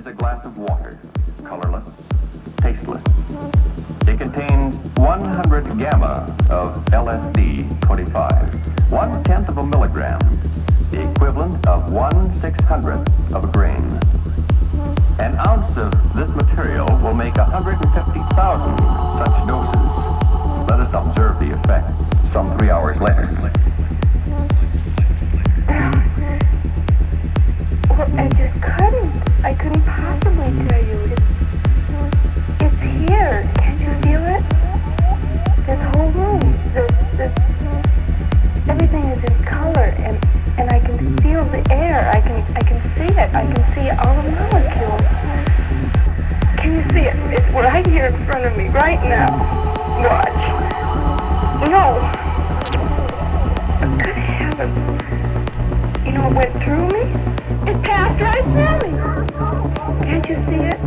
is a glass of water, colorless, tasteless. It contains 100 gamma of LSD 25, one tenth of a milligram, the equivalent of one six hundredth of a grain. An ounce of this material will make 150,000 such doses. Let us observe the effect some three hours later. I just couldn't. I couldn't possibly tell you. It's, it's here. Can't you feel it? This whole room. This, this, everything is in color, and and I can feel the air. I can I can see it. I can see all the molecules. Can you see it? It's right here in front of me, right now. Watch. No. Good heavens. You know what went through me? It passed right through me. You see it?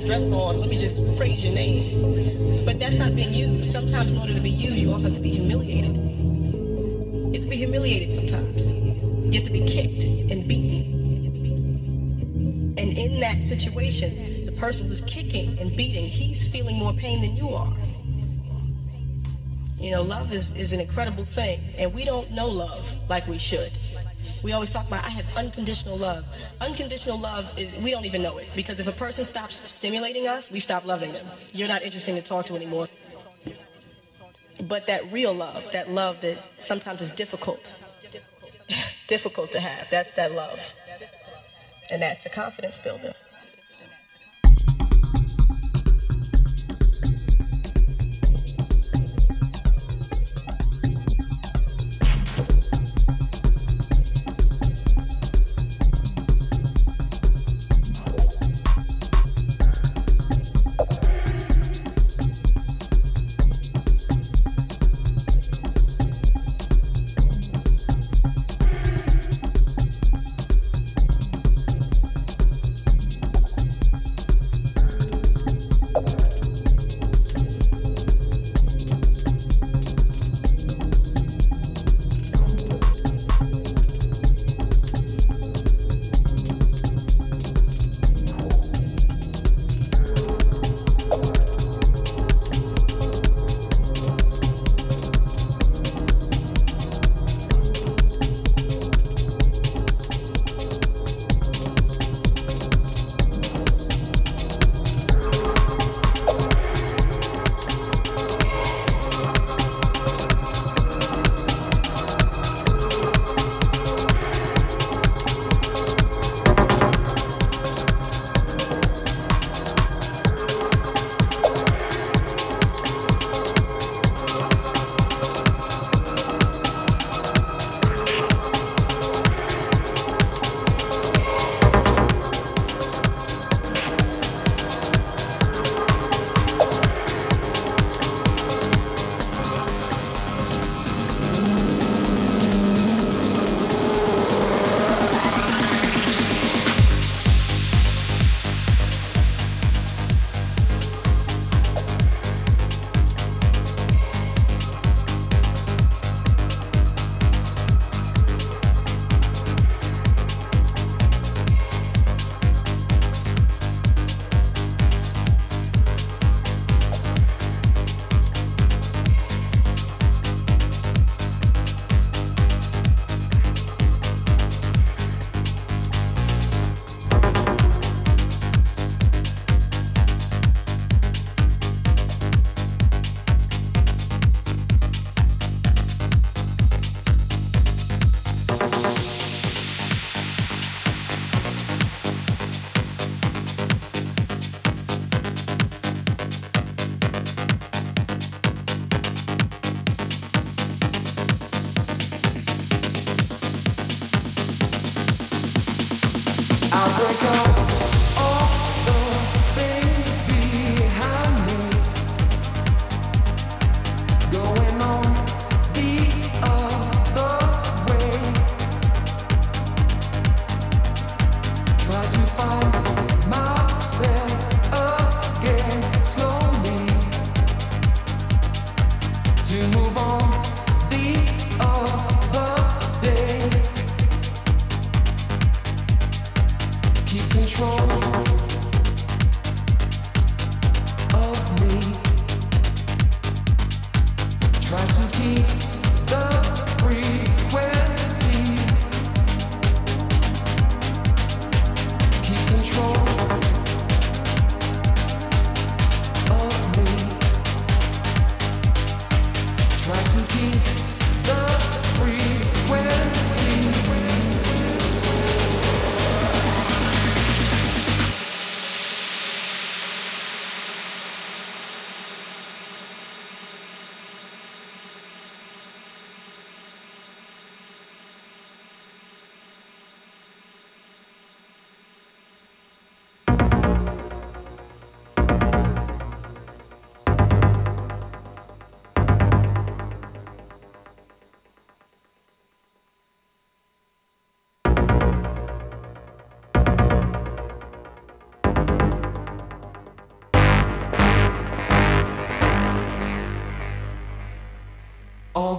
Nice dress on. Let me just phrase your name. But that's not being used. Sometimes in order to be used, you also have to be humiliated. You have to be humiliated sometimes. You have to be kicked and beaten. And in that situation, the person who's kicking and beating, he's feeling more pain than you are. You know, love is, is an incredible thing, and we don't know love like we should. We always talk about I have unconditional love. Unconditional love is we don't even know it because if a person stops stimulating us, we stop loving them. You're not interesting to talk to anymore. But that real love, that love that sometimes is difficult, difficult to have, that's that love. And that's a confidence builder.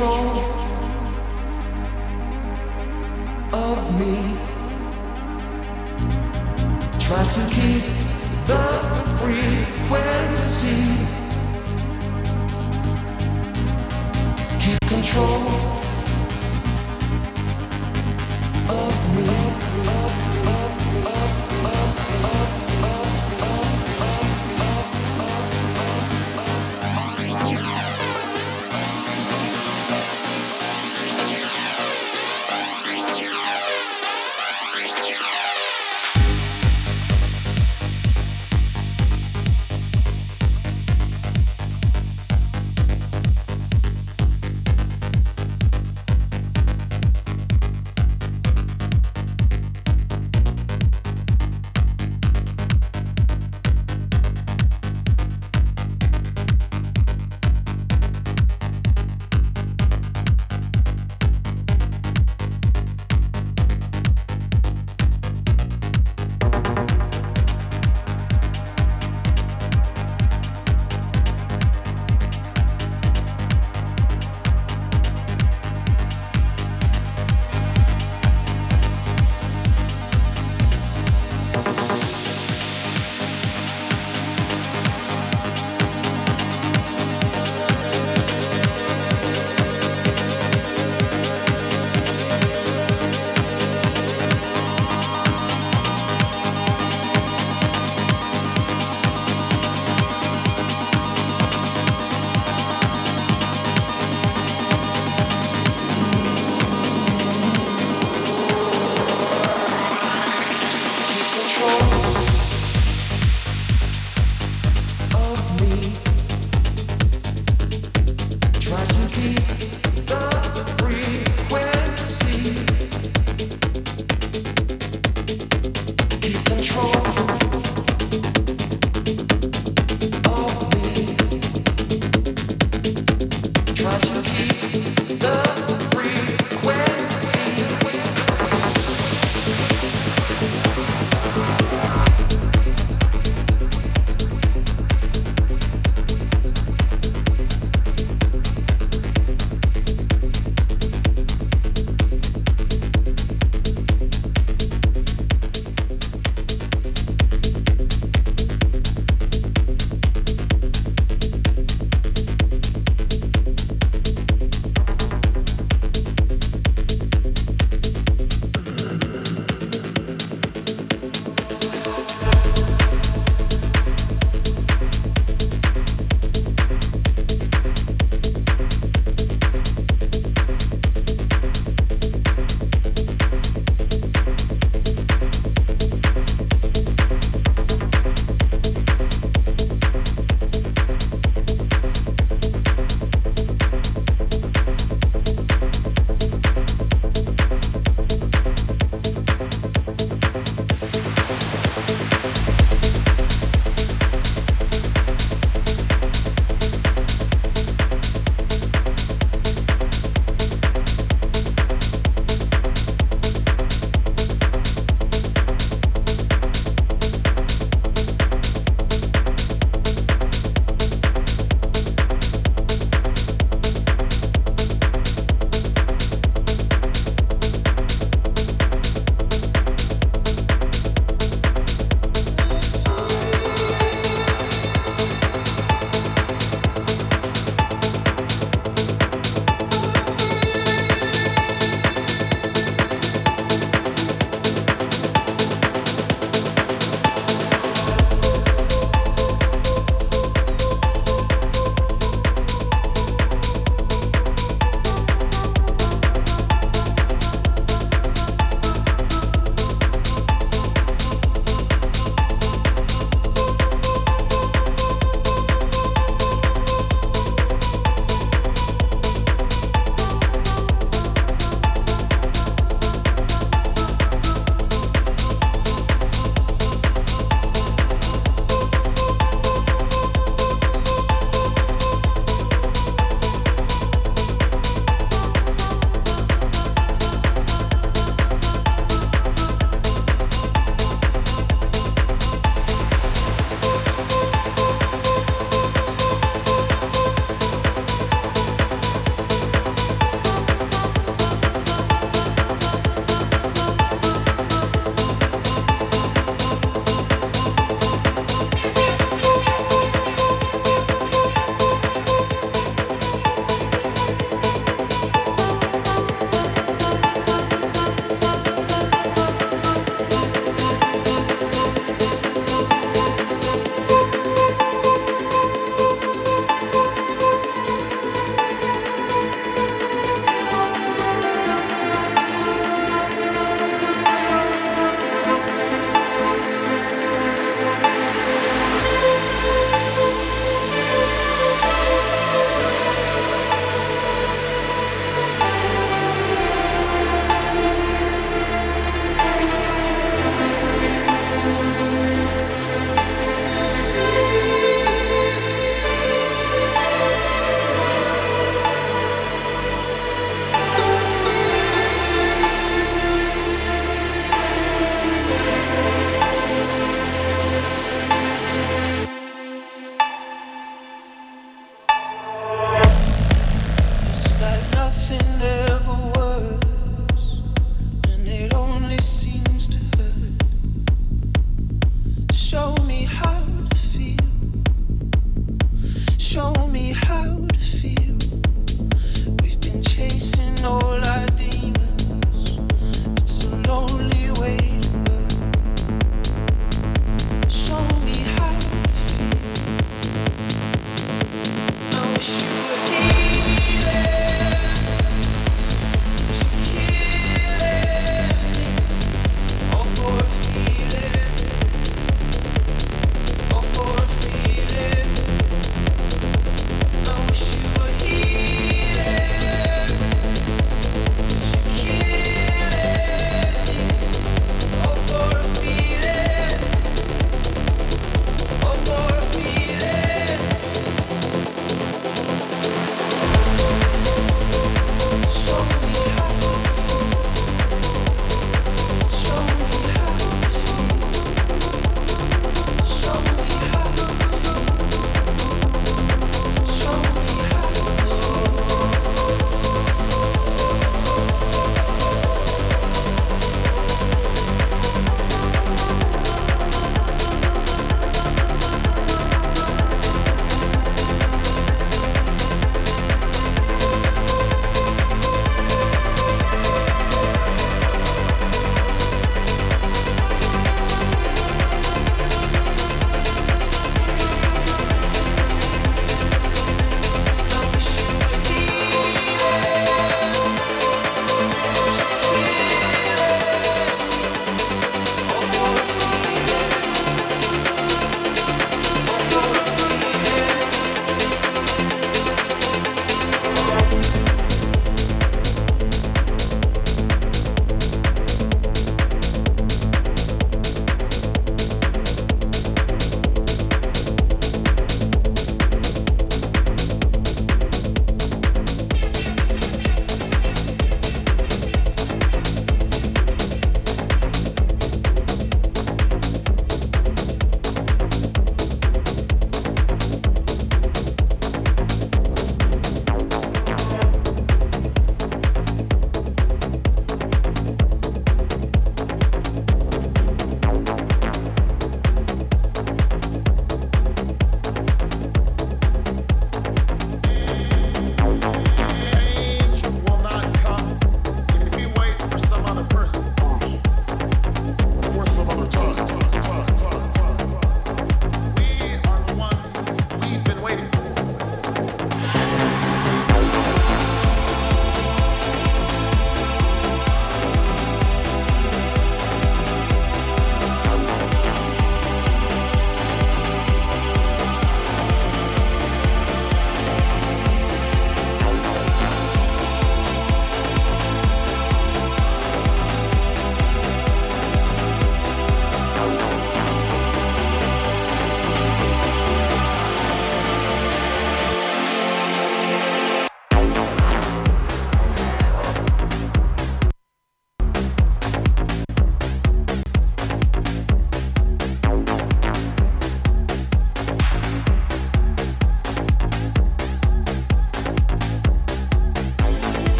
control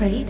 afraid.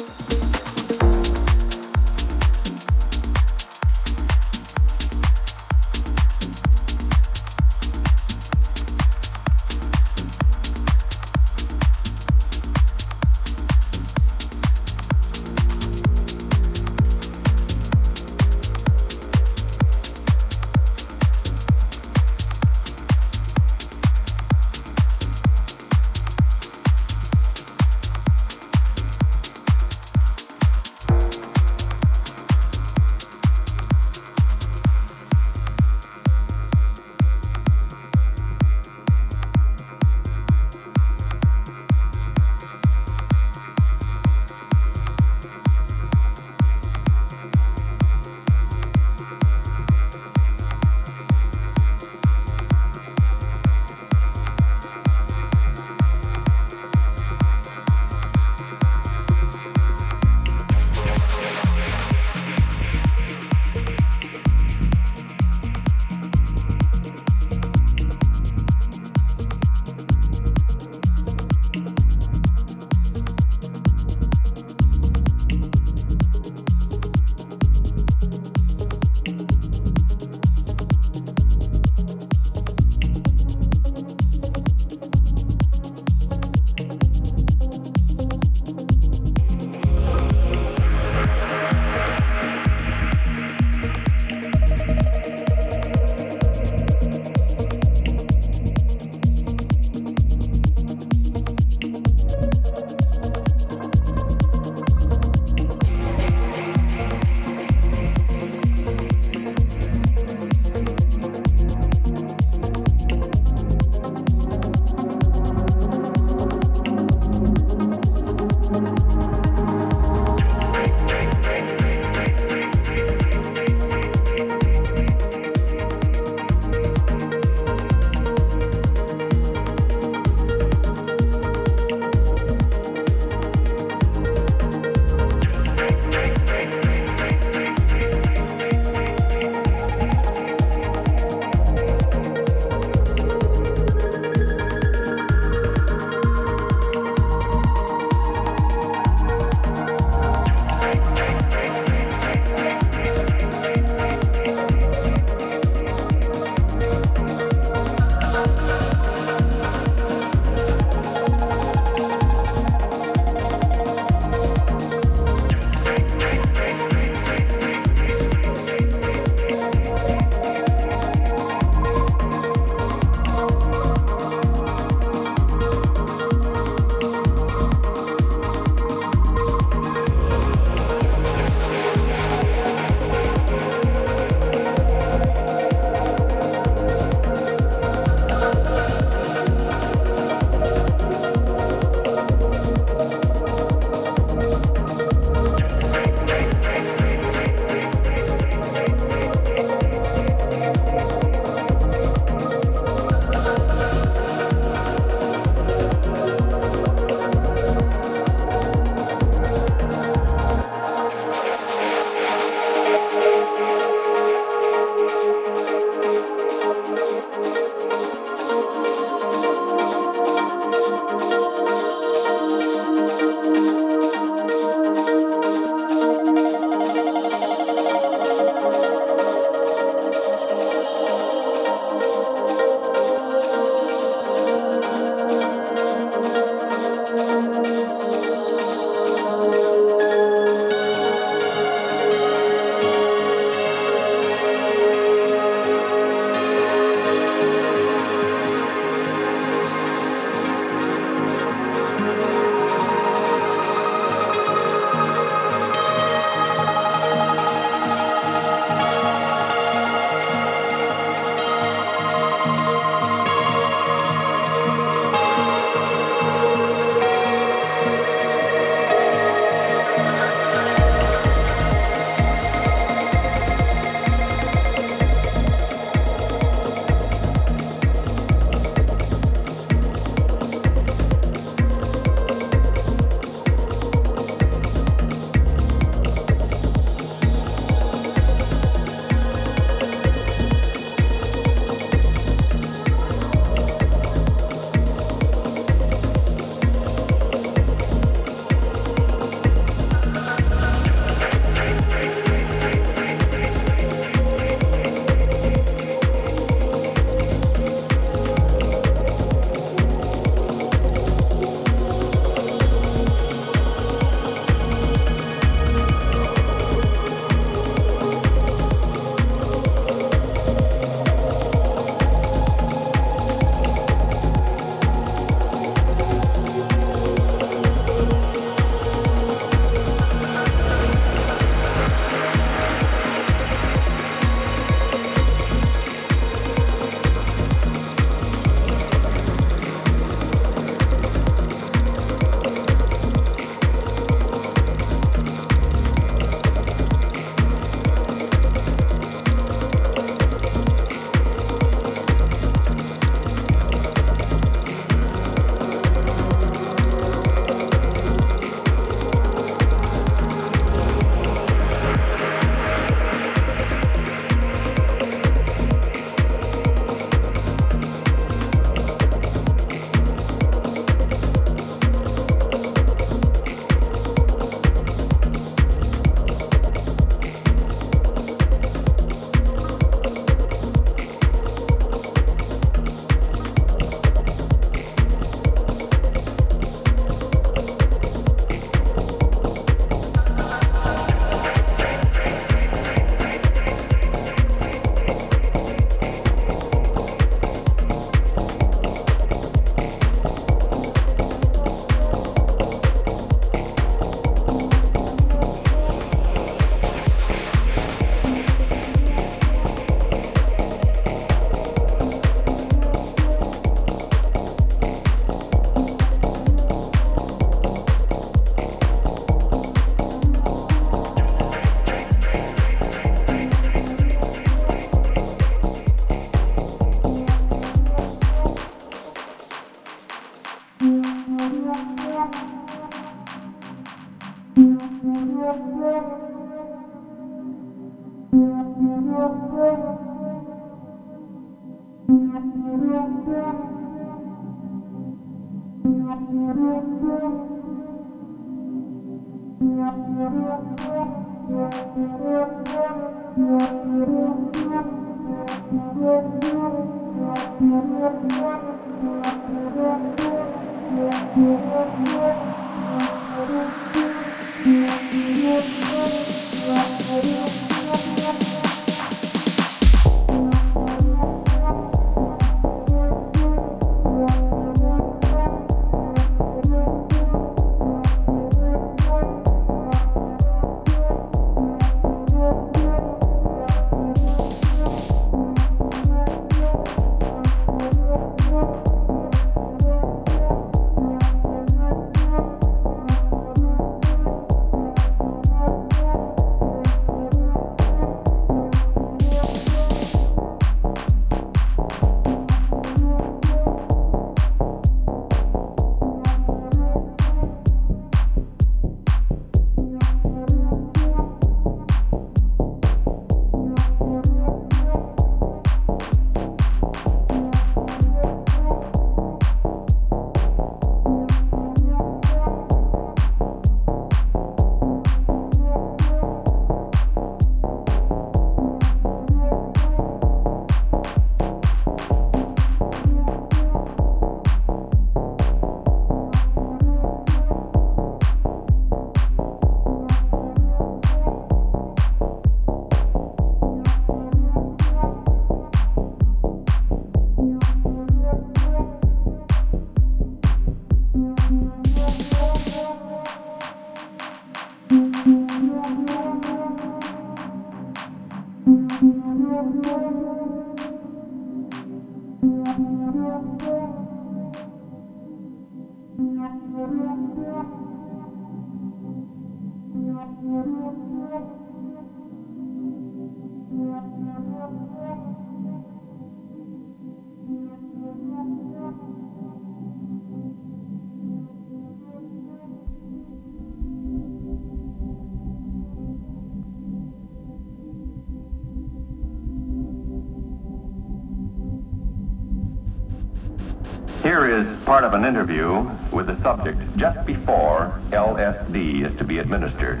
Part of an interview with the subject just before LSD is to be administered.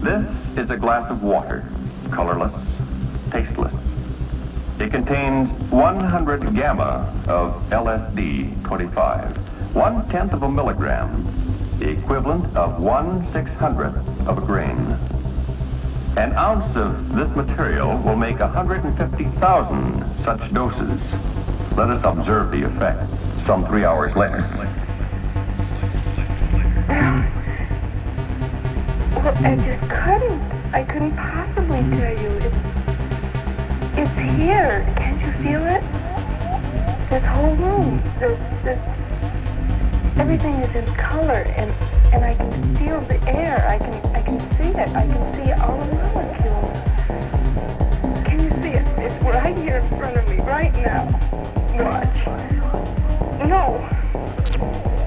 This is a glass of water, colorless, tasteless. It contains 100 gamma of LSD 25, one tenth of a milligram, the equivalent of one six hundredth of a grain. An ounce of this material will make 150,000 such doses. Let us observe the effect some three hours later. Um, well, I just couldn't. I couldn't possibly tell you. It's, it's here. Can't you feel it? This whole room. This, this, everything is in color, and Good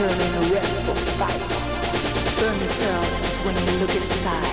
Turning red for fights. Burn yourself just when you look inside.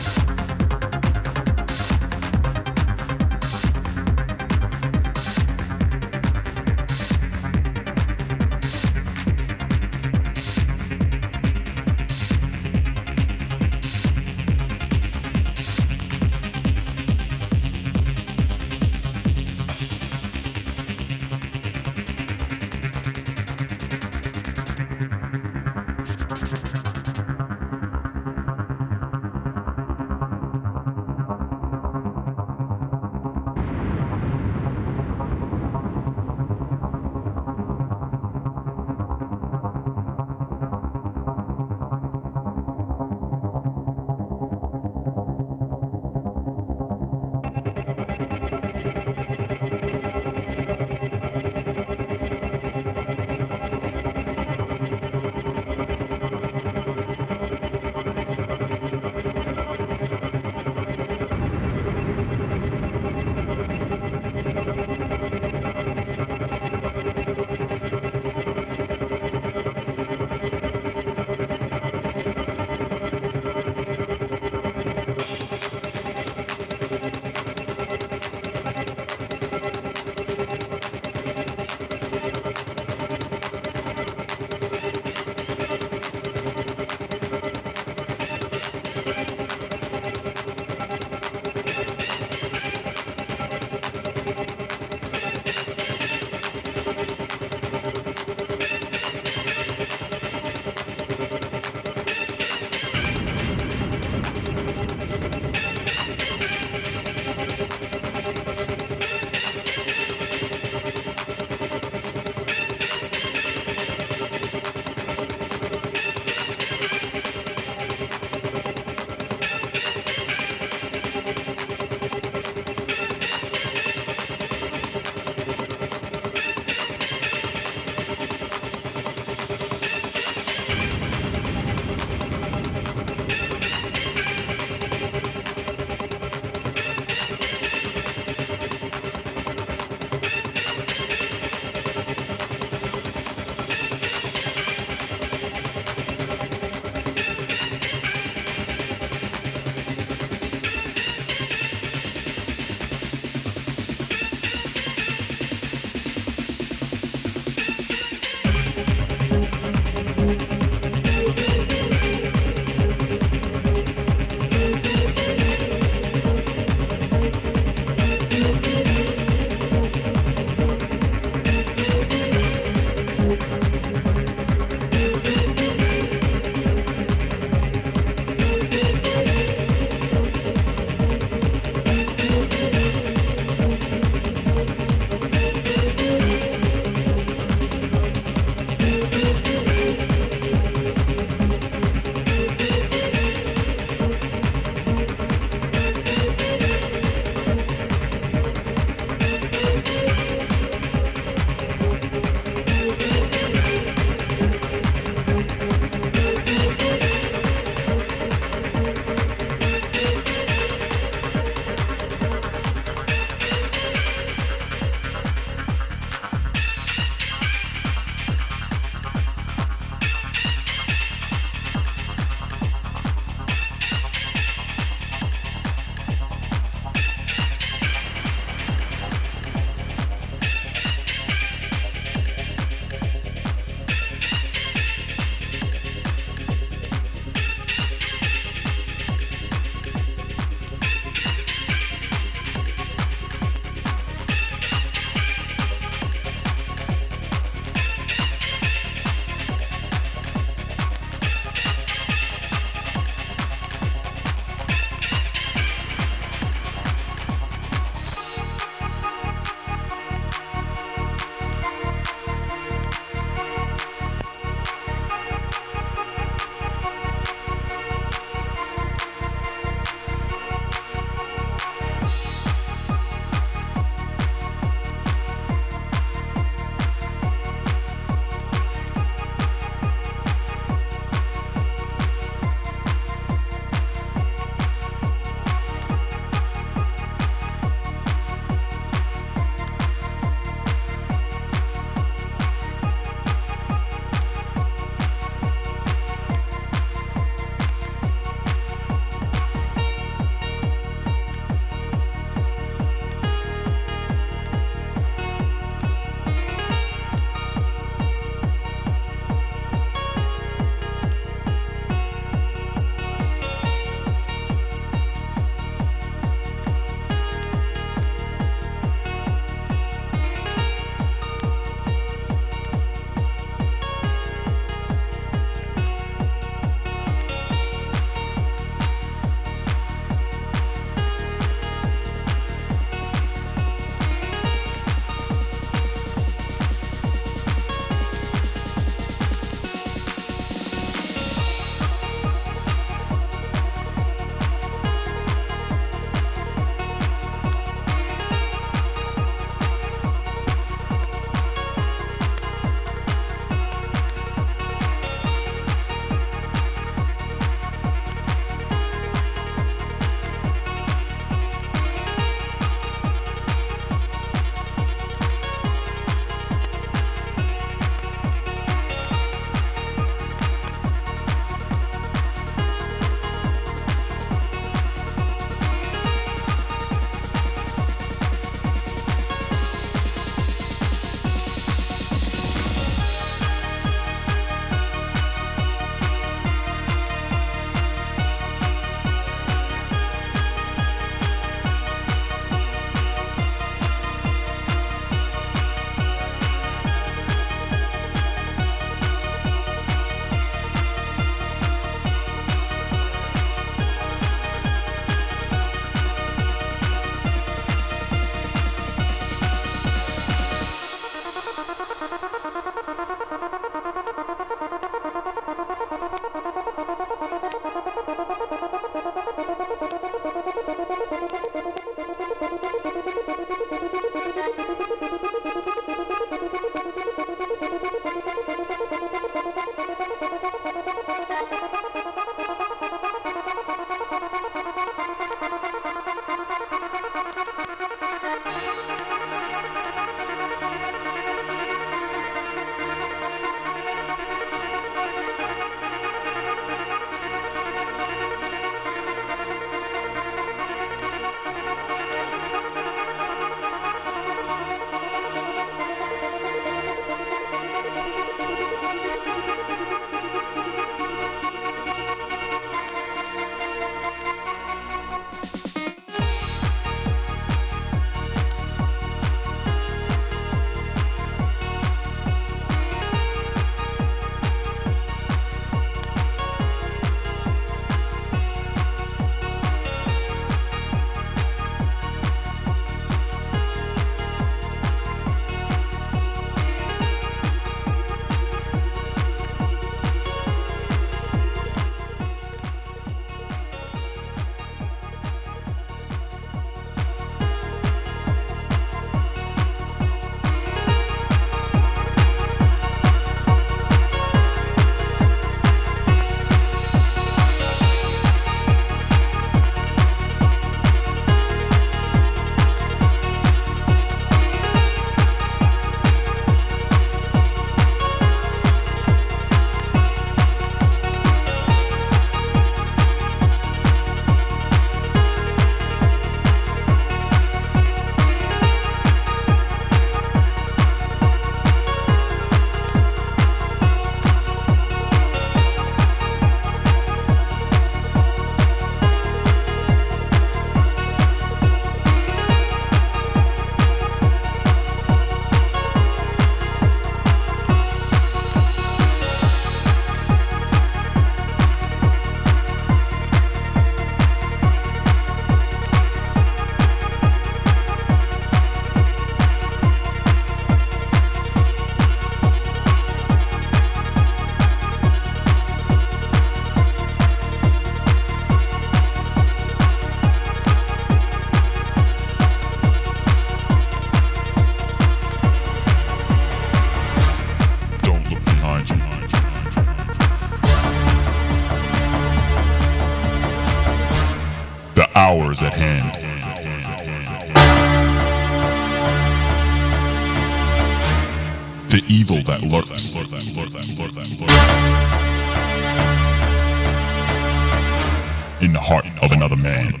In the heart of another man.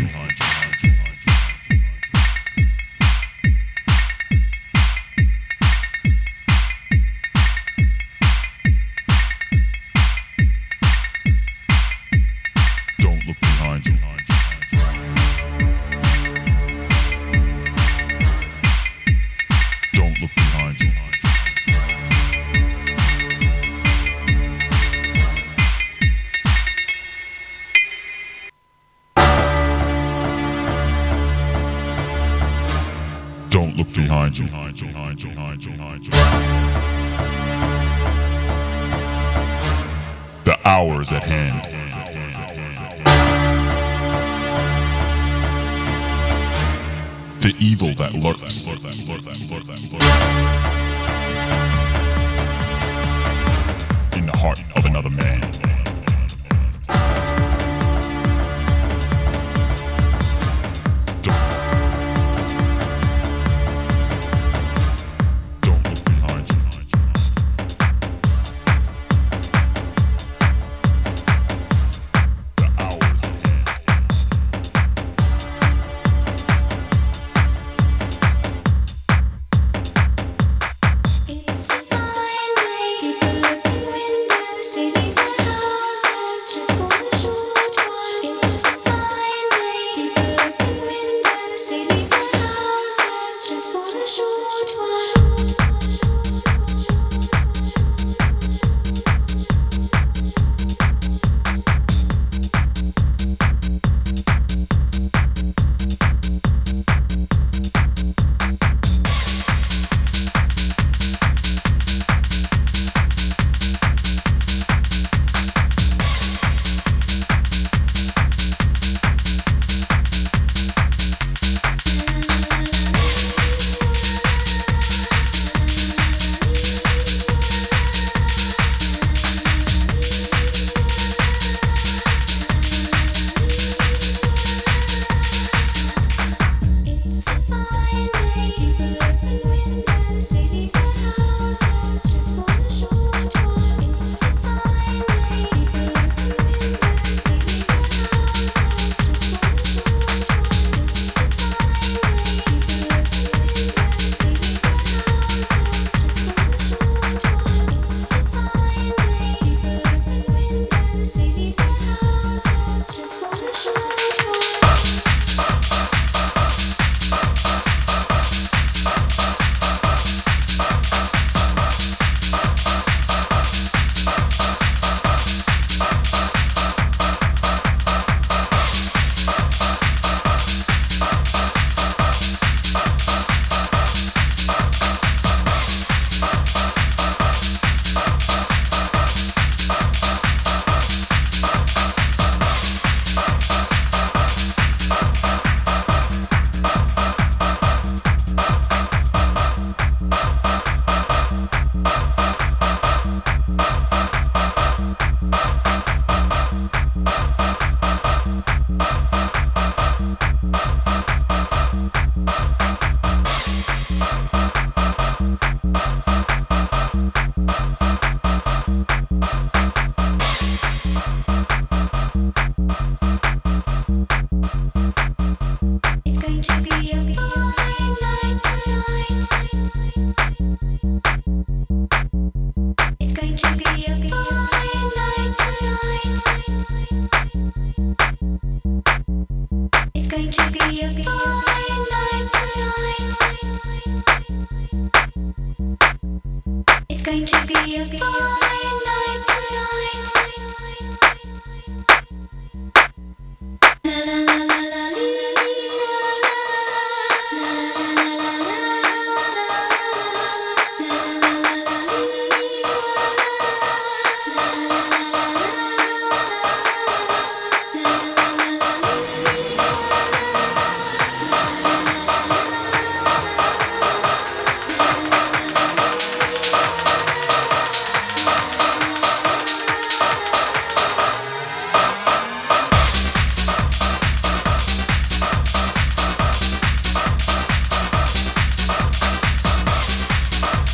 Look